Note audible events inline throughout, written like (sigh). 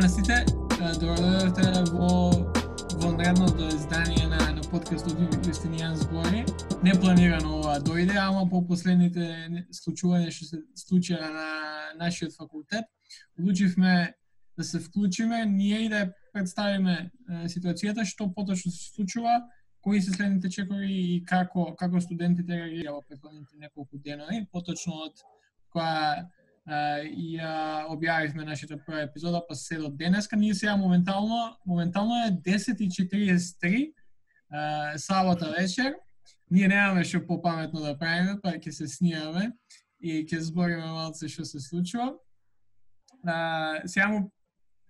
На сите, добро да да во во наредното издание на, на подкастот Вистинијан збори. Не планирано ова дојде, ама по последните случувања што се случија на нашиот факултет, одлучивме да се вклучиме, ние и да представиме ситуацијата што поточно се случува, кои се следните чекори и како како студентите реагираа во претходните неколку денови, поточно од која и ја објавивме нашата прва епизода, па се до денеска. Ние сега моментално, моментално е 10.43, сабота вечер. Ние немаме што попаметно да правиме, па ќе се снимаме и ќе збориме малце што се случува. А, сега му,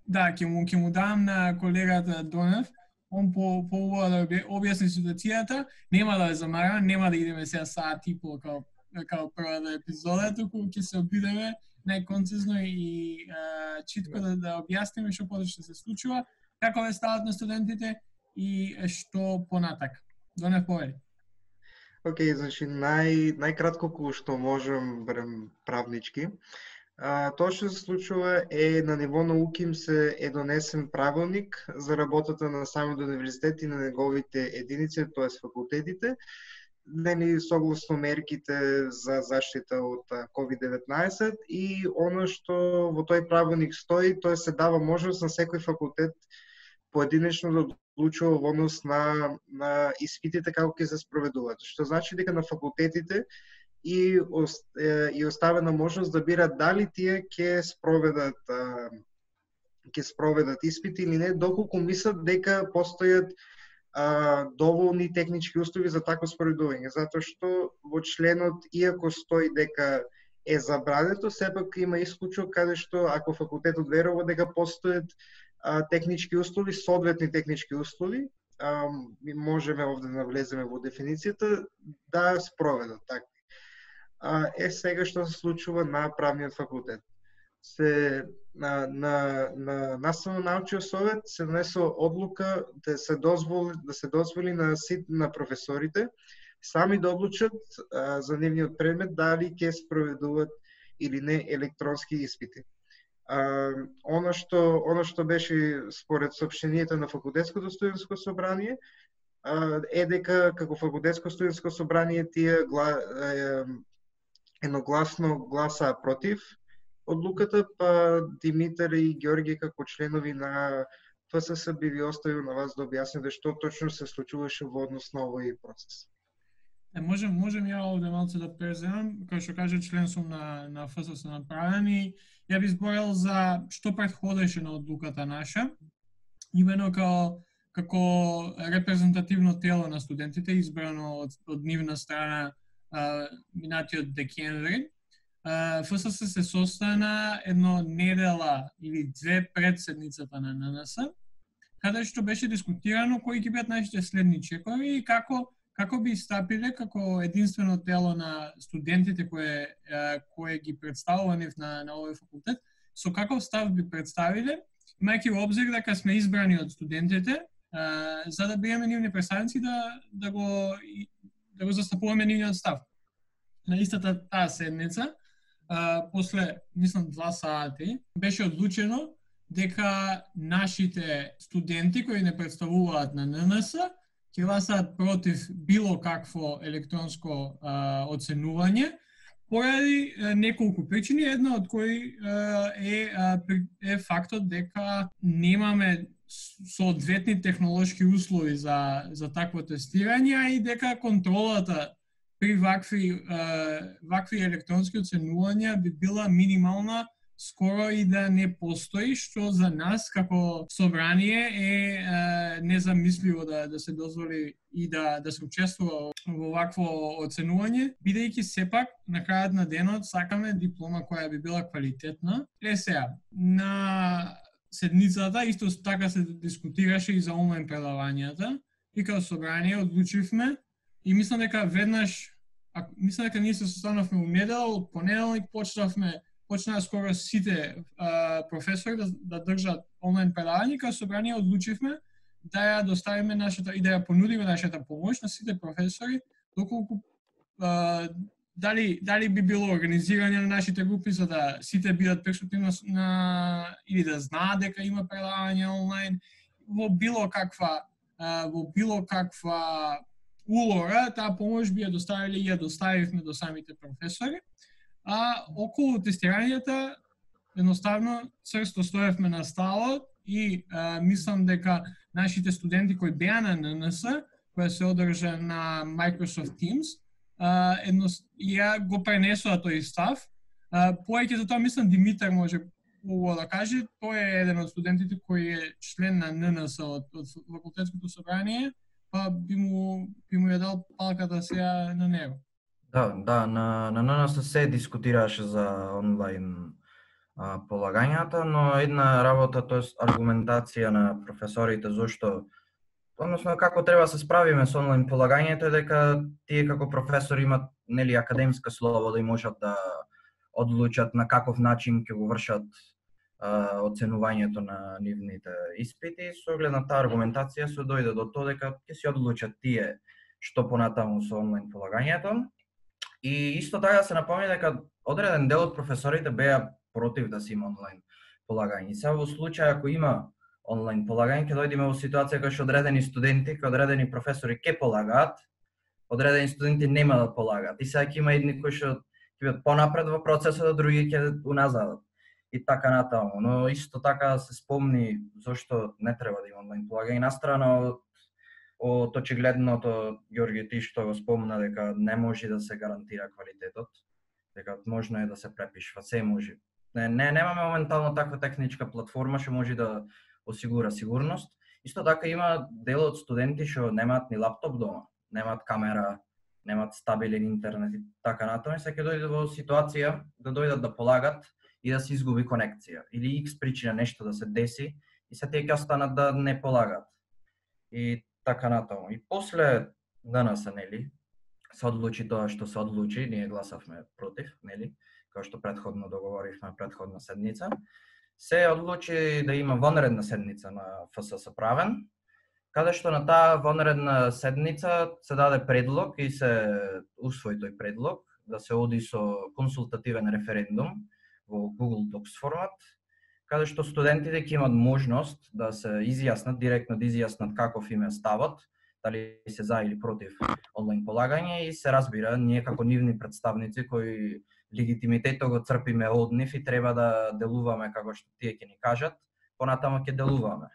да, ќе му, ќе му дам на колегата Донев, он по по да објасни ситуацијата, нема да ја замараме, нема да идеме сега саат и пол као као првата епизода, туку ќе се обидеме најконцизно и а, читко да, да објасниме што поточно се случува, како е стават на студентите и што понатак. Доне повели. Океј, okay, значи нај најкратко кој што можем барем правнички. А, тоа што се случува е на ниво на УКИМ се е донесен правилник за работата на самиот универзитет и на неговите единици, тоа факултетите, нели согласно мерките за заштита од COVID-19 и оно што во тој правилник стои, тоа се дава можност на секој факултет поединечно да одлучува во однос на, на испитите како ќе се спроведуваат. Што значи дека на факултетите и, и оставена можност да бират дали тие ќе спроведат ќе спроведат испити или не, доколку мислат дека постојат а, доволни технички услови за такво споредување, затоа што во членот, иако стои дека е забрането, сепак има исклучок каде што ако факултетот верува дека постојат а, технички услови, соодветни технички услови, а, ми можеме овде да навлеземе во дефиницијата, да спроведат така. А, е сега што се случува на правниот факултет се на, на, на наставно научиот совет се донесо одлука да се дозволи да се дозволи на сит на професорите сами да одлучат а, за нивниот предмет дали ќе спроведуваат или не електронски испити. А, оно што оно што беше според сообщенијата на факултетското студентско собрание а, е дека како факултетско студентско собрание тие гла, е, едногласно гласа против одлуката, па Димитар и Георги како членови на ФСС би ви оставил на вас да објасните што точно се случуваше во однос на овој процес. Е, можем, можем ја овде малце да преземам, како што кажа член сум на, на ФСС направен и ја би зборел за што предходеше на одлуката наша, имено као како репрезентативно тело на студентите, избрано од, од нивна страна а, минатиот декември, ФСС се состана едно недела или две пред седницата па на ННС, каде што беше дискутирано кои ќе бидат нашите следни чекови и како како би стапиле како единствено тело на студентите кое кое ги представува нив на на овој факултет, со каков став би представиле, имајќи во обзир дека сме избрани од студентите, за да биеме нивни представници да да го да го застапуваме нивниот став. На истата таа седница, а, после, мислам, два сати, беше одлучено дека нашите студенти кои не представуваат на ННС ќе гласаат против било какво електронско а, оценување поради неколку причини, една од кои а, е, а, е фактот дека немаме соодветни технолошки услови за, за такво тестирање и дека контролата при вакви, вакви електронски оценувања би била минимална скоро и да не постои, што за нас како собрание е, е незамисливо да, да се дозволи и да, да се учествува во вакво оценување, бидејќи сепак на крајот на денот сакаме диплома која би била квалитетна. Е сега, на седницата исто така се дискутираше и за онлайн предавањата и како собрание одлучивме И мислам дека веднаш, а, мислам дека ние се состанавме у недела, од понеделник почнавме почнаа скоро сите а, професори да, да држат онлайн предавање, кога собрание одлучивме да ја доставиме нашата и да ја понудиме нашата помош на сите професори, доколку а, дали дали би било организирање на нашите групи за да сите бидат присутни на, на или да знаат дека има предавање онлайн во било каква во било каква улога, таа помош би ја доставиле и ја доставивме до самите професори. А околу тестирањата едноставно црсто стоевме на сталот и а, мислам дека нашите студенти кои беа на ННС, која се одржа на Microsoft Teams, а, едно, ја го пренесува тој став. А, повеќе за тоа мислам Димитар може убаво да каже, тој е еден од студентите кој е член на ННС од, од факултетското собрание, па би му, би му ја дал палката сега на него. Да, да, на, на ННС се дискутираше за онлайн а, полагањата, но една работа, тоа аргументација на професорите зошто односно како треба се справиме со онлайн полагањето е дека тие како професори имат нели академска слобода и можат да одлучат на каков начин ќе го вршат оценувањето на нивните испити. Со оглед на таа аргументација се дојде до тоа дека ќе се одлучат тие што понатаму со онлайн полагањето. И исто така се напомни дека одреден дел од професорите беа против да се има онлайн полагање. И сега во случај ако има онлайн полагање, ќе дојдеме во ситуација кога што одредени студенти, кога одредени професори ќе полагаат, одредени студенти нема да полагаат. И сега ќе има едни кои што ќе бидат понапред во процесот, а други ќе уназадат. И така натаму. Но исто така се спомни зошто не треба да има онлайн полагање. Настрана од од очигледното Ѓорги ти што го спомна дека не може да се гарантира квалитетот, дека можно е да се препишва, се може не, не немаме моментално таква техничка платформа што може да осигура сигурност. Исто така има дел од студенти што немаат ни лаптоп дома, немаат камера, немаат стабилен интернет и така натаму, се ќе дојде во ситуација да дојдат да полагат и да се изгуби конекција или X причина нешто да се деси и се тие ќе останат да не полагат. И така натаму. И после данас, нели, се одлучи тоа што се одлучи, ние гласавме против, нели? како што предходно договоривме предходна седница, се одлучи да има вонредна седница на ФСС правен, каде што на таа вонредна седница се даде предлог и се усвои тој предлог да се оди со консултативен референдум во Google Docs формат, каде што студентите ќе имат можност да се изјаснат, директно да изјаснат каков им е ставот, дали се за или против онлайн полагање и се разбира, ние како нивни представници кои легитимитетот го црпиме од нив и треба да делуваме како што тие ќе ни кажат, понатаму ќе делуваме.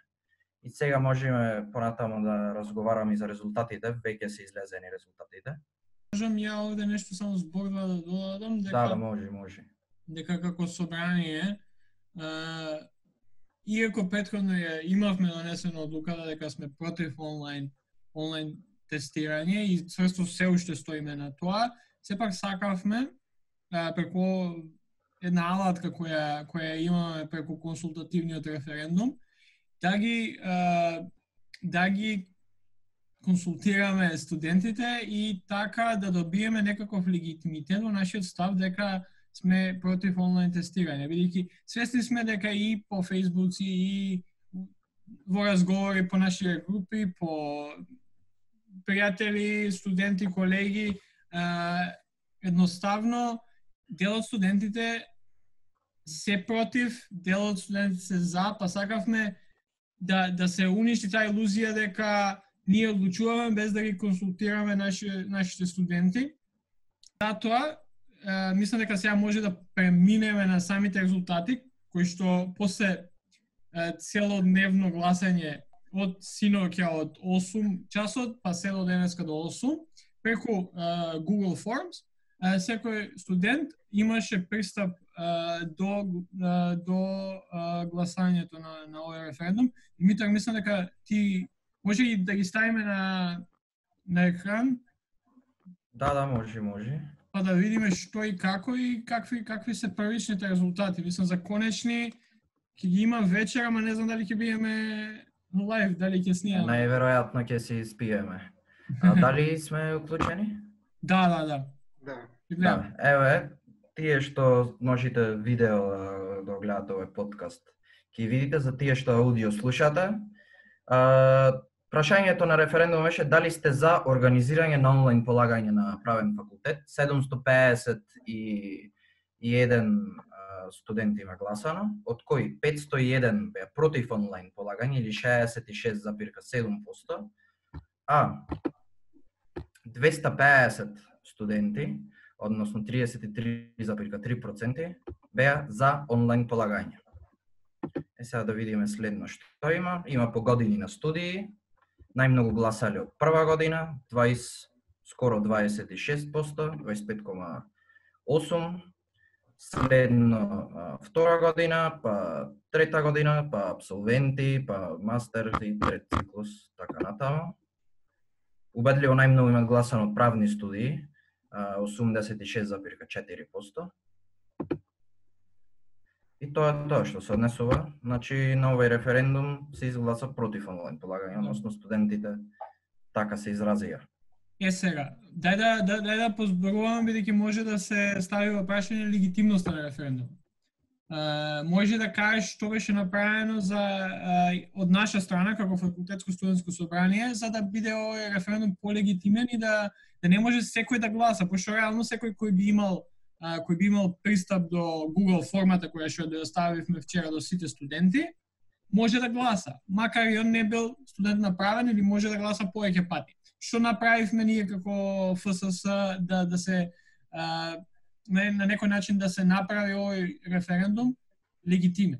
И сега можеме понатаму да разговараме и за резултатите, веќе се излезени резултатите. Можам ја овде нешто само зборува да додадам дека Да, да, може, може. Дека како собрание а, иако претходно ја имавме донесено одлуката да дека сме против онлайн онлайн тестирање и цврсто се уште стоиме на тоа, сепак сакавме преку една алатка која која имаме преку консултативниот референдум да ги да ги консултираме студентите и така да добиеме некаков легитимитет во нашиот став дека сме против онлайн тестирање, бидејќи свесни сме дека и по Facebook и во разговори по нашите групи, по пријатели, студенти, колеги, едноставно дел од студентите се против, дел од студентите се за, па сакавме да, да се уништи таа илузија дека ние одлучуваме без да ги консултираме наши, нашите студенти. Затоа, мислам дека сега може да преминеме на самите резултати, кои што после целодневно гласање од синоќа од 8 часот, па се до денеска до 8, преку Google Forms, секој студент имаше пристап до до гласањето на на овој референдум. Димитар, мислам дека ти може и да ги ставиме на на екран. Да, да, може, може. Па да видиме што и како и какви какви се првичните резултати. Мислам за конечни ќе ги има вечера, ама не знам дали ќе биеме лайв, дали ќе снимаме. Најверојатно ќе се испиеме. А (laughs) дали сме уклучени? Да, да, да. Да. Да, еве, тие што можете видео да гледате овој подкаст, ќе видите за тие што аудио слушате. А, Прашањето на референдум беше дали сте за организирање на онлайн полагање на правен факултет. 751 студент има гласано, од кои 501 беа против онлайн полагање или 66,7%, а 250 студенти, односно 33,3% беа за онлайн полагање. Е сега да видиме следно што има. Има по години на студии. Најмногу гласале од прва година, 20, скоро 26%, 25,8%. Следно втора година, па трета година, па абсолвенти, па мастер и трет циклус, така натаму. Убедливо најмногу имат гласано од правни студии, 86,4%. И тоа е тоа што се однесува. Значи, на овој референдум се изгласа против онлайн полагање, односно студентите така се изразија. Е сега, дај да, да, дај да позборувам, бидејќи може да се стави во прашање легитимноста на референдум. Uh, може да кажеш што беше направено за uh, од наша страна како факултетско студентско собрание за да биде овој референдум полегитимен и да да не може секој да гласа, пошто реално секој кој би имал кој би имал пристап до Google формата која што ја оставивме вчера до сите студенти, може да гласа, макар и он не бил студент направен или може да гласа повеќе пати. Што направивме ние како ФСС да да се а, на, на некој начин да се направи овој референдум легитимен.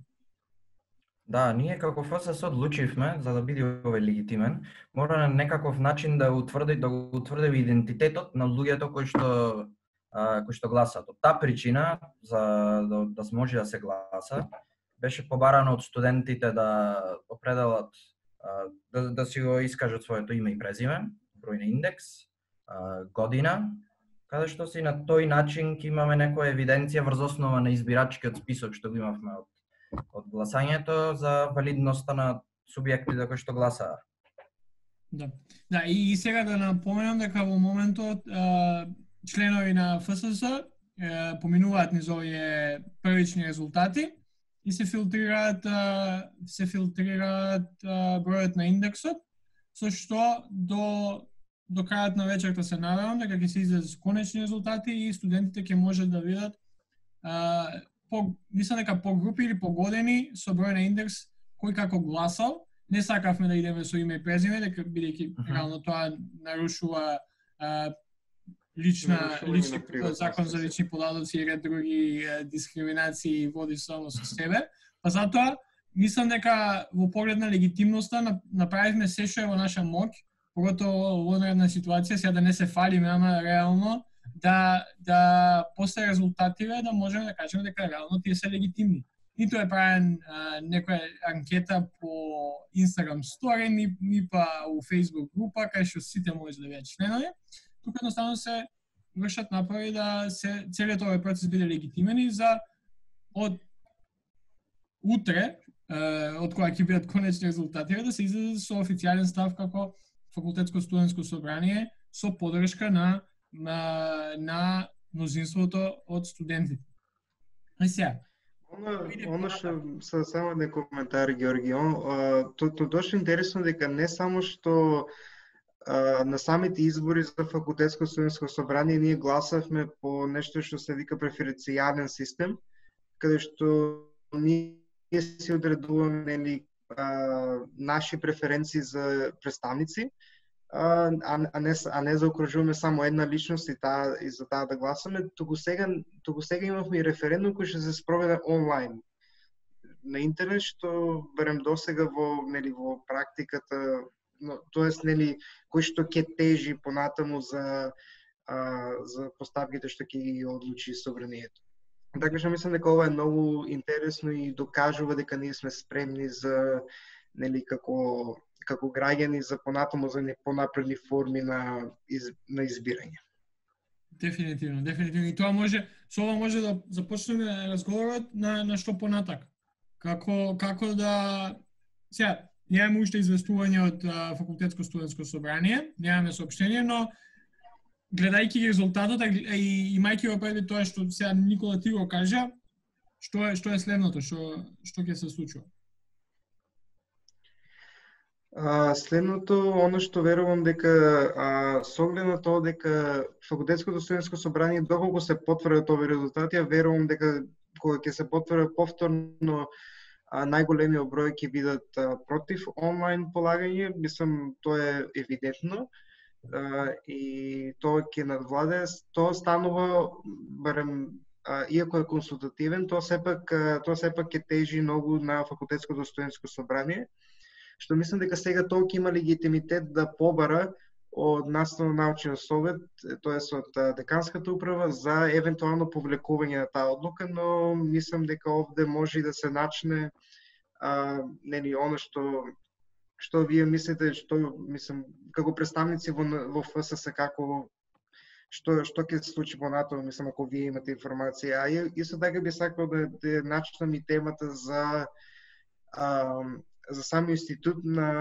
Да, ние како ФСС одлучивме за да биде овој легитимен, мора на некаков начин да утврди да го утврди идентитетот на луѓето кои што кои што гласаат. Од таа причина, за да, да може да се гласа, беше побарано од студентите да определат, да, да си го искажат своето име и презиме, број на индекс, година, каде што си на тој начин ќе имаме некоја евиденција врз основа на избирачкиот список што го имавме од, од гласањето за валидноста на субјектите кои што гласаа. Да. Да, и, и сега да напоменам дека во моментот членови на ФСС поминуваат низ овие првични резултати и се филтрираат се филтрираат бројот на индексот со што до до крајот на вечерта се надевам дека ќе се излезе конечни резултати и студентите ќе можат да видат а, по мислам дека по групи или по години со број на индекс кој како гласал. Не сакавме да идеме со име и презиме, дека бидејќи реално тоа нарушува а, лична лични закон за лични податоци и ред други дискриминации води само со себе. Па затоа мислам дека во поглед на легитимноста направивме се што е во наша моќ, поготово во една ситуација сега да не се фалиме, ама реално да да после резултативе да можеме да кажеме дека реално тие се легитимни. Ниту е правен а, некоја анкета по Instagram Story, ни, ни па у Facebook група, кај што сите може да бидат членови тука едноставно се вршат напори да се целиот овој процес биде легитимен и за од утре, од која ќе бидат конечни резултати, да се излезе со официјален став како факултетско студентско собрание со подршка на на, на мнозинството од студентите. А сега, Оно, оно што се само не коментар Георгио, то, то дошло интересно дека не само што на самите избори за факултетско студентско собрание ние гласавме по нешто што се вика преференцијален систем, каде што ние си одредуваме нели наши преференции за представници, а, а, не, а не заокружуваме само една личност и, таа, и за таа да гласаме, туку сега, туку сега имавме и референдум кој што се спроведе онлайн. На интернет, што барем досега во, нели, во практиката тоест нели кој што ќе тежи понатаму за а, за поставките што ќе ги одлучи собранието. Така што мислам дека ова е многу интересно и докажува дека ние сме спремни за нели како како граѓани за понатаму за понапредни форми на из, на избирање. Дефинитивно, дефинитивно. И тоа може, со ова може да започнеме разговорот на, на што понатак. Како, како да... Сега, Немаме уште известување од факултетско студентско собрание, немаме сообщение, но гледајќи ги резултатот и имајќи во предвид тоа што сега Никола ти го кажа, што е што е следното, што што ќе се случува? А, следното, оно што верувам дека а, со оглед на тоа дека факултетското студентско собрание доколку се потврдат овие резултати, а верувам дека кога ќе се потврдат повторно најголемиот број ќе бидат против онлайн полагање, мислам тоа е евидентно и тоа ќе надвладе, тоа станува барем иако е консултативен, тоа сепак тоа сепак ќе тежи многу на факултетското студентско собрание што мислам дека сега толку има легитимитет да побара од наставно-научниот совет, тоа е од деканската управа, за евентуално повлекување на таа одлука, но мислам дека овде може и да се начне а, нели, оно што што вие мислите, што мислам како представници во во ФСС како што што ќе се случи понатаму, мислам ако вие имате информација. А исто така би сакал да, да начнам и темата за а, за сами институт на,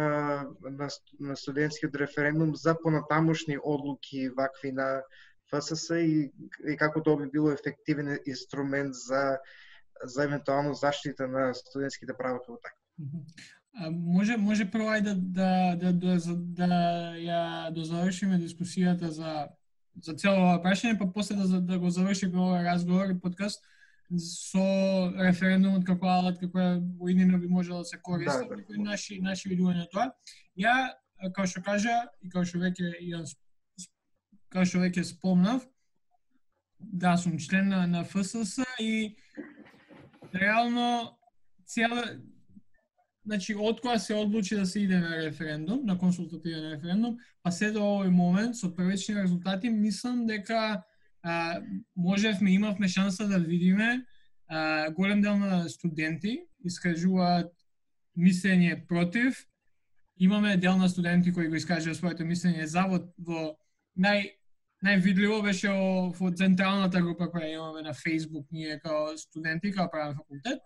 на, на студентскиот референдум за понатамошни одлуки вакви на ФСС и, и како тоа би било ефективен инструмент за за евентуално заштита на студентските права како така. А, може може прво ајде да да да да, да ја дозавршиме дискусијата за за цело ова прашање, па после да, да го завршиме овој разговор и подкаст со референдумот како алат како е во иднина би можело да се користи да, да. наши наши видувања тоа. Ја како што кажа и како што веќе ја како што веќе спомнав, да сум член на, на ФСС и реално цела значи од кога се одлучи да се иде на референдум, на консултативен референдум, па се до овој момент со првични резултати мислам дека а, можевме, имавме шанса да видиме а, голем дел на студенти искажуваат мислење против. Имаме дел на студенти кои го искажаа своето мислење за во, во нај највидливо беше во, во централната група која имаме на Facebook ние као студенти, као правен факултет.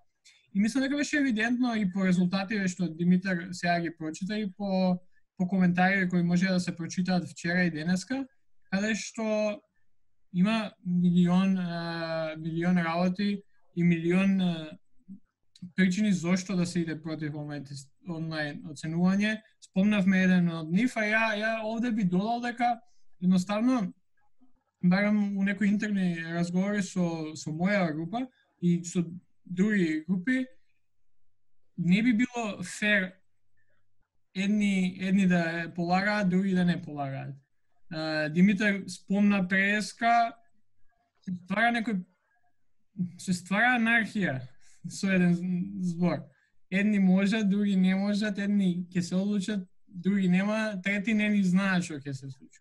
И мислам дека беше евидентно и по резултатите што Димитар сега ги прочита и по по коментари кои може да се прочитаат вчера и денеска, каде што има милион а, милион работи и милион а, причини зошто да се иде против онлайн оценување. Спомнавме еден од нив, а ја, ја овде би додал дека едноставно барам у некои интерни разговори со, со моја група и со други групи, не би било фер едни, едни да полагаат, други да не полагаат. Димитар спомна преска, се ствара некој се ствара анархија со еден збор. Едни можат, други не можат, едни ќе се одлучат, други нема, трети не ни знаат што ќе се случи.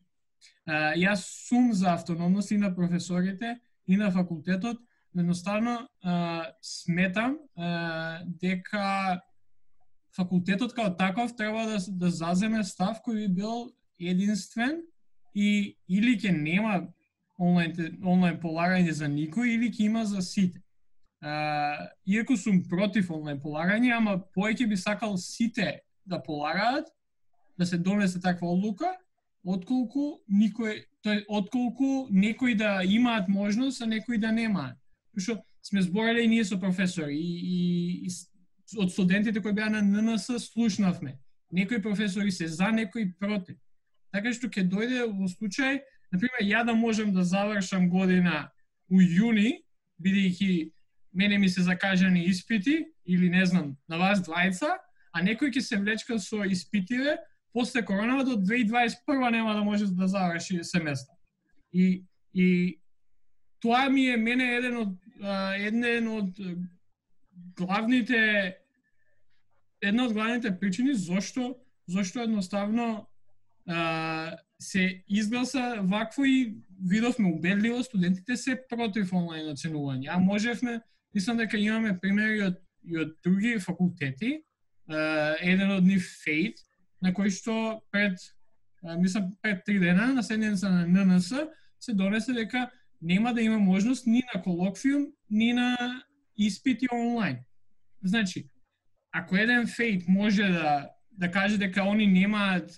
Јас сум за автономност и на професорите и на факултетот, но едноставно сметам а, дека факултетот како таков треба да, да заземе став кој би бил единствен и или ќе нема онлайн, онлайн полагање за никој или ќе има за сите. А, иако сум против онлайн полагање, ама поеќе би сакал сите да полагаат, да се донесе таква одлука, отколку никој, тој отколку некои да имаат можност, а некои да немаат. Што сме збореле и ние со професори и, и, и од студентите кои беа на ННС слушнавме. Некои професори се за, некои против. Така што ќе дојде во случај, например, ја да можам да завршам година у јуни, бидејќи мене ми се закажани испити, или не знам, на вас двајца, а некој ќе се влечка со испитиве, после коронава до 2021 нема да може да заврши семестар. И, и тоа ми е мене еден од еден од главните една од главните причини зошто зошто едноставно се изгласа вакво и видовме убедливо студентите се против онлайн оценување. А можевме, мислам дека имаме примери од, и од други факултети, еден од нив Фейт, на кој што пред, мислам, пред три дена на седница на ННС се донесе дека нема да има можност ни на колоквиум, ни на испити онлайн. Значи, ако еден фейт може да да каже дека они немаат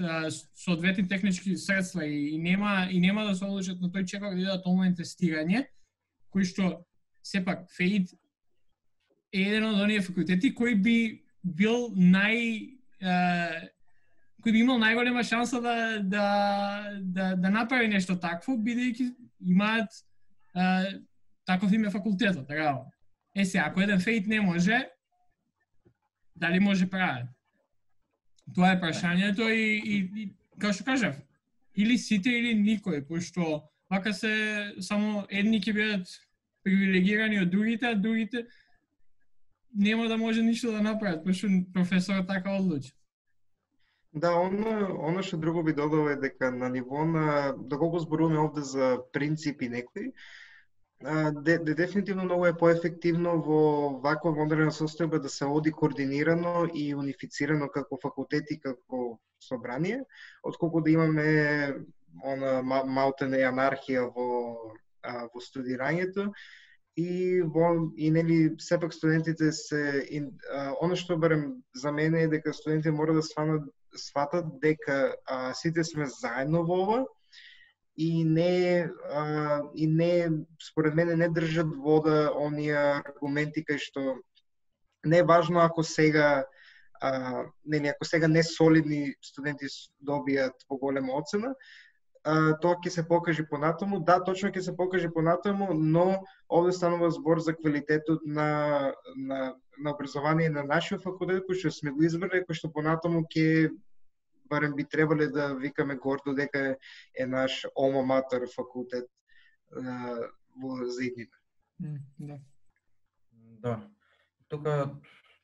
соодветни технички средства и, и нема и нема да се одлучат на тој чекор да идат онлайн тестирање, кој што сепак ФЕИД е еден од оние факултети кој би бил нај кој би имал најголема шанса да, да, да, да направи нешто такво, бидејќи имаат а, таков име факултетот, така. Е се, ако еден фейт не може, дали може правен? Тоа е прашањето и, и, и како што кажав, или сите или никој, пошто вака се само едни ќе бидат привилегирани од другите, а другите нема да може ништо да направат, пошто професорот така одлучи. Да, оно, оно што друго би додал е дека на ниво на, доколку зборуваме овде за принципи некои, де, де дефинитивно многу е поефективно во ваква модерна состојба да се оди координирано и унифицирано како факултет и како собрание, отколку да имаме она малте не анархија во а, во студирањето. И во и нели сепак студентите се и, а, оно што барем за мене е дека студентите мора да сванат сватат дека а, сите сме заедно во ова и не а, и не според мене не држат вода оние аргументи кај што не е важно ако сега а, не, не ако сега не солидни студенти добијат поголема оцена, а, тоа ќе се покаже понатаму. Да, точно ќе се покаже понатаму, но овде станува збор за квалитетот на, на, на образование на нашиот факултет, кој што сме го избрали, кој што понатаму ќе барем би требале да викаме гордо дека е наш ома матер факултет а, во заиднина. да. Да. Тука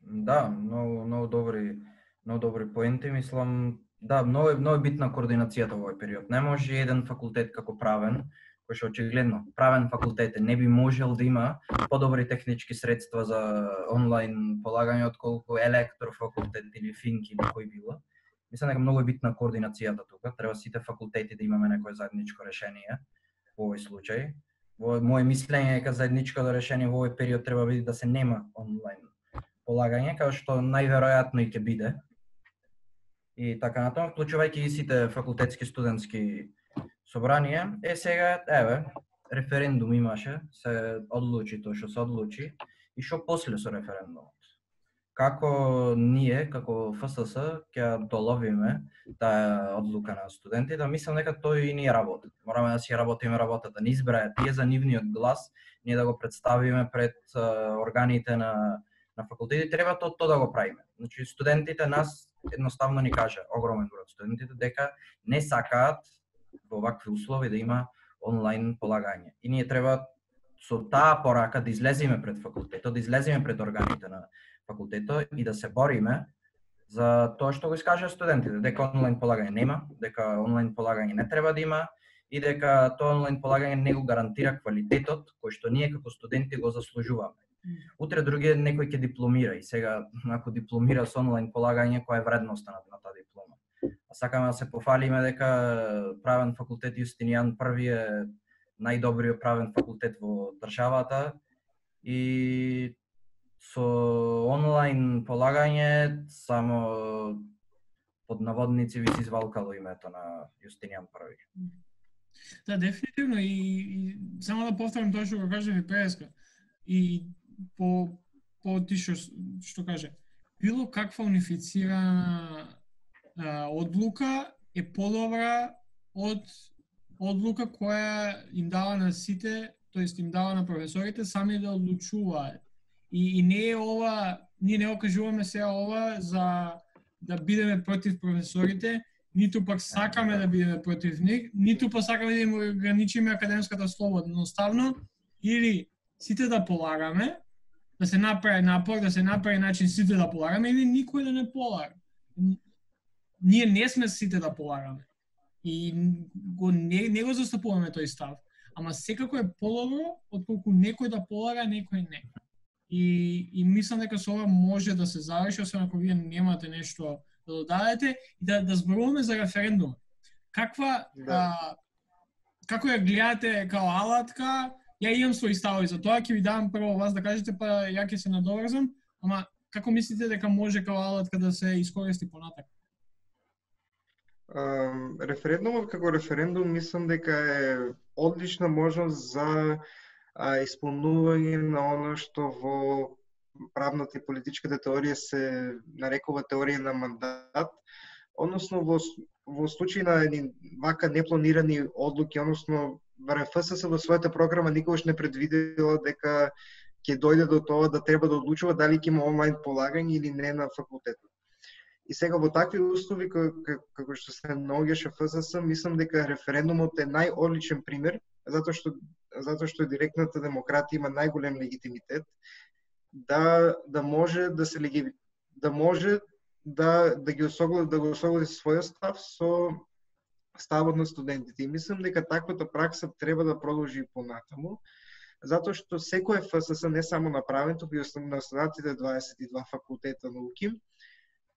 да, многу многу добри многу добри поенти, мислам, да, многу е многу битна координацијата во овој период. Не може еден факултет како правен, кој што очигледно правен факултет не би можел да има подобри технички средства за онлайн полагање отколку електрофакултет или финк или кој било. Мислам дека многу е битна координацијата тука. Треба сите факултети да имаме некое заедничко решение во овој случај. Во мое мислење е дека заедничкото да решение во овој период треба биде да се нема онлайн полагање, како што најверојатно и ќе биде. И така натаму, вклучувајќи и сите факултетски студентски собранија, е сега, еве, референдум имаше, се одлучи тоа што се одлучи, и што после со референдумот како ние, како ФСС, ќе доловиме таа одлука на студентите, да мислам дека тој и ни работи. Мораме да си работиме работата, да ни избраја тие за нивниот глас, ние да го представиме пред органите на на факултети, треба тоа то да го правиме. Значи студентите нас едноставно ни кажа, огромен број студентите дека не сакаат во вакви услови да има онлайн полагање. И ние треба со таа порака да излеземе пред факултетот, да излеземе пред органите на факултетот и да се бориме за тоа што го искажа студентите, дека онлайн полагање нема, дека онлайн полагање не треба да има и дека тоа онлайн полагање не го гарантира квалитетот кој што ние како студенти го заслужуваме. Утре други некој ќе дипломира и сега ако дипломира со онлайн полагање, која е вредноста на, на таа диплома? А сакаме да се пофалиме дека правен факултет Јустинијан први е најдобриот правен факултет во државата и со онлайн полагање само под наводници ви се извалкало името на Јустинијан први. Да, дефинитивно и, и само да повторам тоа што го кажа ви преска. И по по ти што што каже, било каква унифицирана а, одлука е подобра од одлука која им дава на сите, тоест им дава на професорите сами да одлучуваат И, и не е ова, ние не окажуваме сега ова за да бидеме против професорите, ниту пак сакаме да бидеме против нив, ниту пак сакаме да им ограничиме академската слобода. Едноставно, или сите да полагаме, да се направи напор, да се направи начин сите да полагаме, или никој да не полага. Ние не сме сите да полагаме. И го, не, не го застапуваме тој став. Ама секако е подобро, отколку некој да полага, некој не. И, и мислам дека со ова може да се заврши, освен ако вие немате нешто да додадете, и да, да зборуваме за референдум. Каква, да. а, како ја гледате као алатка, ја имам своји ставови за тоа, ќе ви давам прво вас да кажете, па ја ќе се надоврзам, ама како мислите дека може као алатка да се искористи понатак? Uh, референдумот како референдум мислам дека е одлична можност за а, исполнување на оно што во правната и политичката теорија се нарекува теорија на мандат, односно во во случај на едни вака непланирани одлуки, односно ВРФСС во својата програма никогаш не предвидела дека ќе дојде до тоа да треба да одлучува дали ќе има онлайн полагање или не на факултетот. И сега во такви услови како што се наоѓаше ФСС, мислам дека референдумот е најодличен пример, затоа што затоа што директната демократија има најголем легитимитет да да може да се леги, да може да да ги осогласи да го осогласи својот став со ставот на студентите. И мислам дека таквата пракса треба да продолжи и понатаму, затоа што секој ФСС не само направен, туку и на останатите 22 факултета науки,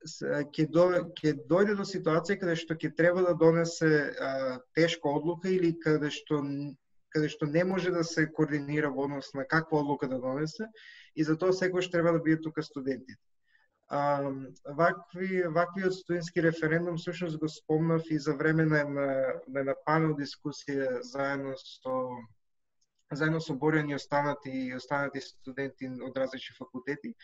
ќе до, ќе дојде до ситуација каде што ќе треба да донесе а, тешка одлука или каде што Така, каде што не може да се координира во однос на каква одлука да донесе и за тоа секогаш треба да биде тука студентите. А, вакви, ваквиот студентски референдум всушност го спомнав и за време на една, на една панел дискусија заедно со заедно со Борјан и останати и останати студенти од различни факултети.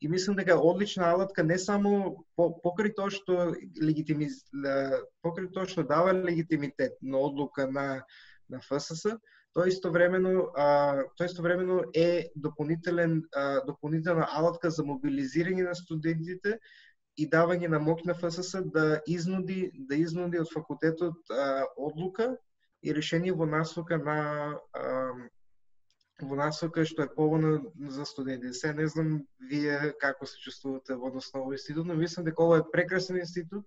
И мислам дека е одлична алатка не само по, покрај тоа што легитимиз покрај тоа што дава легитимитет на одлука на на ФСС, тоа истовремено а, тоа истовремено е дополнителен а, дополнителна алатка за мобилизирање на студентите и давање на мок на ФСС да изнуди да изнуди од факултетот а, одлука и решение во насока на а, во насока што е поволно за студентите. Се не знам вие како се чувствувате во однос на овој институт, но мислам дека ова е прекрасен институт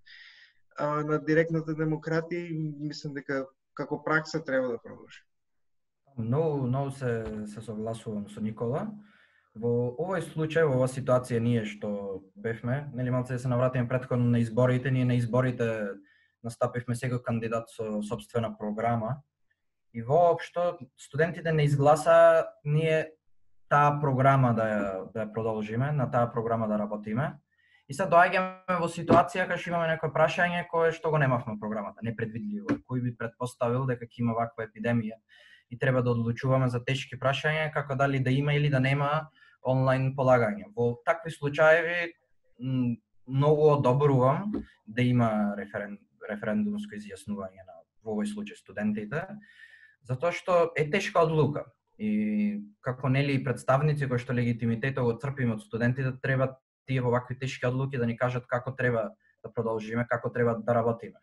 а, на директната демократија и мислам дека како пракса треба да продолжи. Многу, многу се, се согласувам со Никола. Во овој случај, во оваа ситуација ние што бевме, нели малце да се навратиме предходно на изборите, ние на изборите настапивме секој кандидат со собствена програма. И воопшто студентите не изгласа ние таа програма да ја, да ја продолжиме, на таа програма да работиме. И сега доаѓаме во ситуација кога што имаме некој прашање кое што го немавме програмата, непредвидливо. Кој би предпоставил дека ќе има ваква епидемија и треба да одлучуваме за тешки прашања како дали да има или да нема онлайн полагање. Во такви случаеви многу одобрувам да има референ, референдумско изјаснување на во овој случај студентите, затоа што е тешка одлука. И како нели представници кои што легитимитетот го црпиме од студентите, треба тие во вакви тешки одлуки да ни кажат како треба да продолжиме, како треба да работиме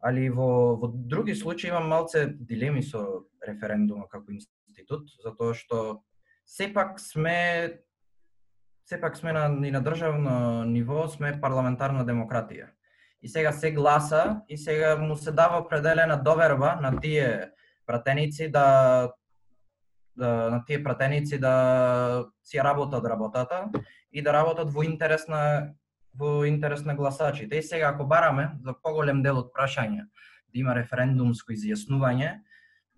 али во, во други случаи имам малце дилеми со референдума како институт, затоа што сепак сме сепак сме на, и на државно ниво, сме парламентарна демократија. И сега се гласа и сега му се дава определена доверба на тие пратеници да, да на тие пратеници да си работат работата и да работат во интерес на во интерес на гласачите. И сега ако бараме за поголем дел од прашања да има референдумско изјаснување,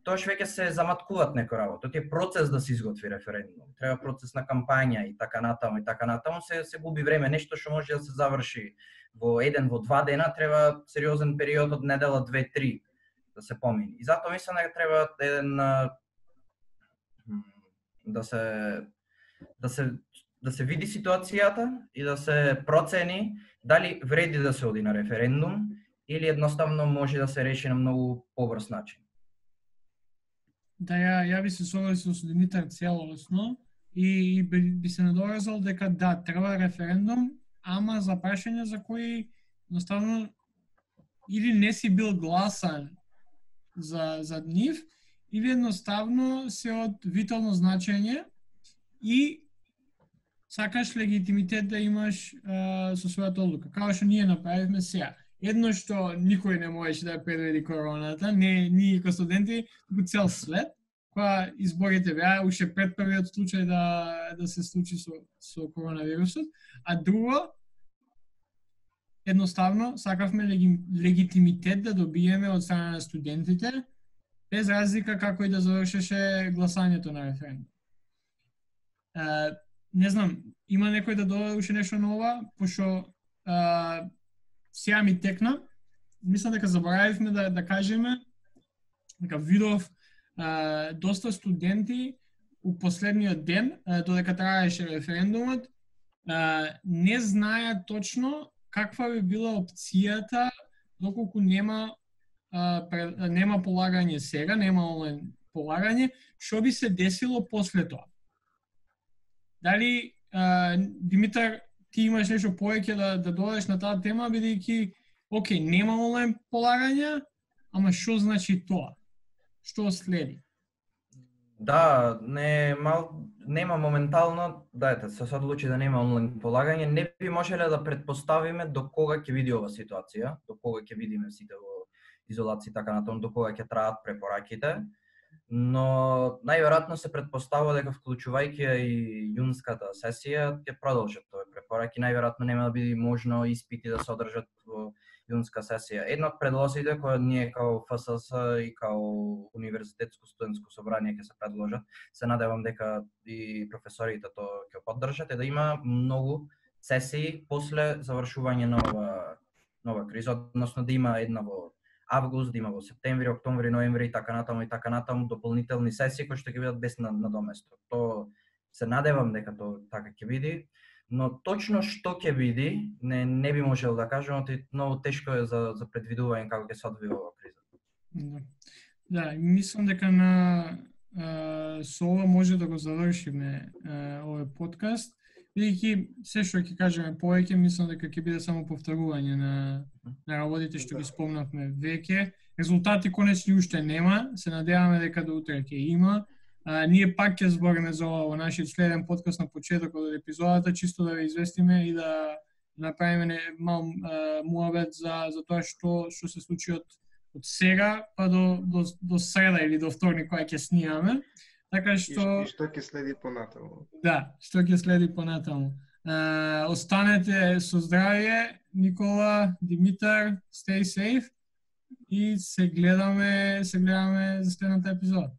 тоа веќе се заматкуваат некои работи. Тоа е процес да се изготви референдум. Треба процес на кампања и така натаму и така натаму се се губи време, нешто што може да се заврши во еден, во два дена, треба сериозен период од недела, две, три да се помини. И затоа мислам дека треба еден да се да се да се види ситуацијата и да се процени дали вреди да се оди на референдум или едноставно може да се реши на многу побрз начин. Да, ја, ја би се согласил со Димитар целосно и, и би, би се надоразал дека да, треба референдум, ама за прашања за кои едноставно или не си бил гласан за, за нив, или едноставно се од витално значење и сакаш легитимитет да имаш а, со својата одлука. Као што ние направивме сега. Едно што никој не можеше да предвиди короната, не ние како студенти, туку цел свет, кога изборите беа уште пред првиот случај да да се случи со со коронавирусот, а друго едноставно сакавме легитимитет да добиеме од страна на студентите, без разлика како и да завршеше гласањето на референдум не знам, има некој да додаде уште нешто ново. пошто сега ми текна. Мислам дека заборавивме да, да кажеме дека видов а, доста студенти у последниот ден, а, додека траеше референдумот, а, не знаат точно каква би била опцијата доколку нема нема полагање сега, нема онлайн полагање, што би се десило после тоа? Дали Димитар ти имаш нешто повеќе да да додадеш на таа тема бидејќи окей, нема онлайн полагање, ама што значи тоа? Што следи? Да, не мал нема моментално, дајте, се одлучи да нема онлайн полагање, не би можеле да предпоставиме до кога ќе види ова ситуација, до кога ќе видиме сите во изолација така натаму, до кога ќе траат препораките. Но најверојатно се предпоставува дека вклучувајќи и јунската сесија ќе продолжат овие препораки, најверојатно нема да биде можно испити да се одржат во јунска сесија. Една од предлозите кои ние као ФСС и као Универзитетско студентско собрание ќе се предложат, се надевам дека и професорите тоа ќе поддржат, е да има многу сесии после завршување на ова нова криза, односно да има една во август, да има во септември, октомври, ноември и така натаму и така натаму дополнителни сесии кои што ќе бидат без на доместо. Тоа се надевам дека тоа така ќе биде но точно што ќе биде, не, не би можел да кажам, оти многу тешко е за, за предвидување како ќе се одвива ова криза. Да. Да, мислам дека на а, со ова може да го завршиме овој подкаст, бидејќи се што ќе кажеме повеќе, мислам дека ќе биде само повторување на, на работите што ги спомнавме веќе. Резултати конечни уште нема, се надеваме дека до утре ќе има, А, ние пак ќе збориме за ова во нашиот следен подкаст на почетокот од епизодата, чисто да ве известиме и да направиме мал муабет за за тоа што што се случи од од сега па до до до среда или до вторник кога ќе снимаме. Така што и што ќе следи понатаму. Да, што ќе следи понатаму. Uh, останете со здравје, Никола, Димитар, stay safe и се гледаме, се гледаме за следната епизода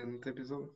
следната епизода.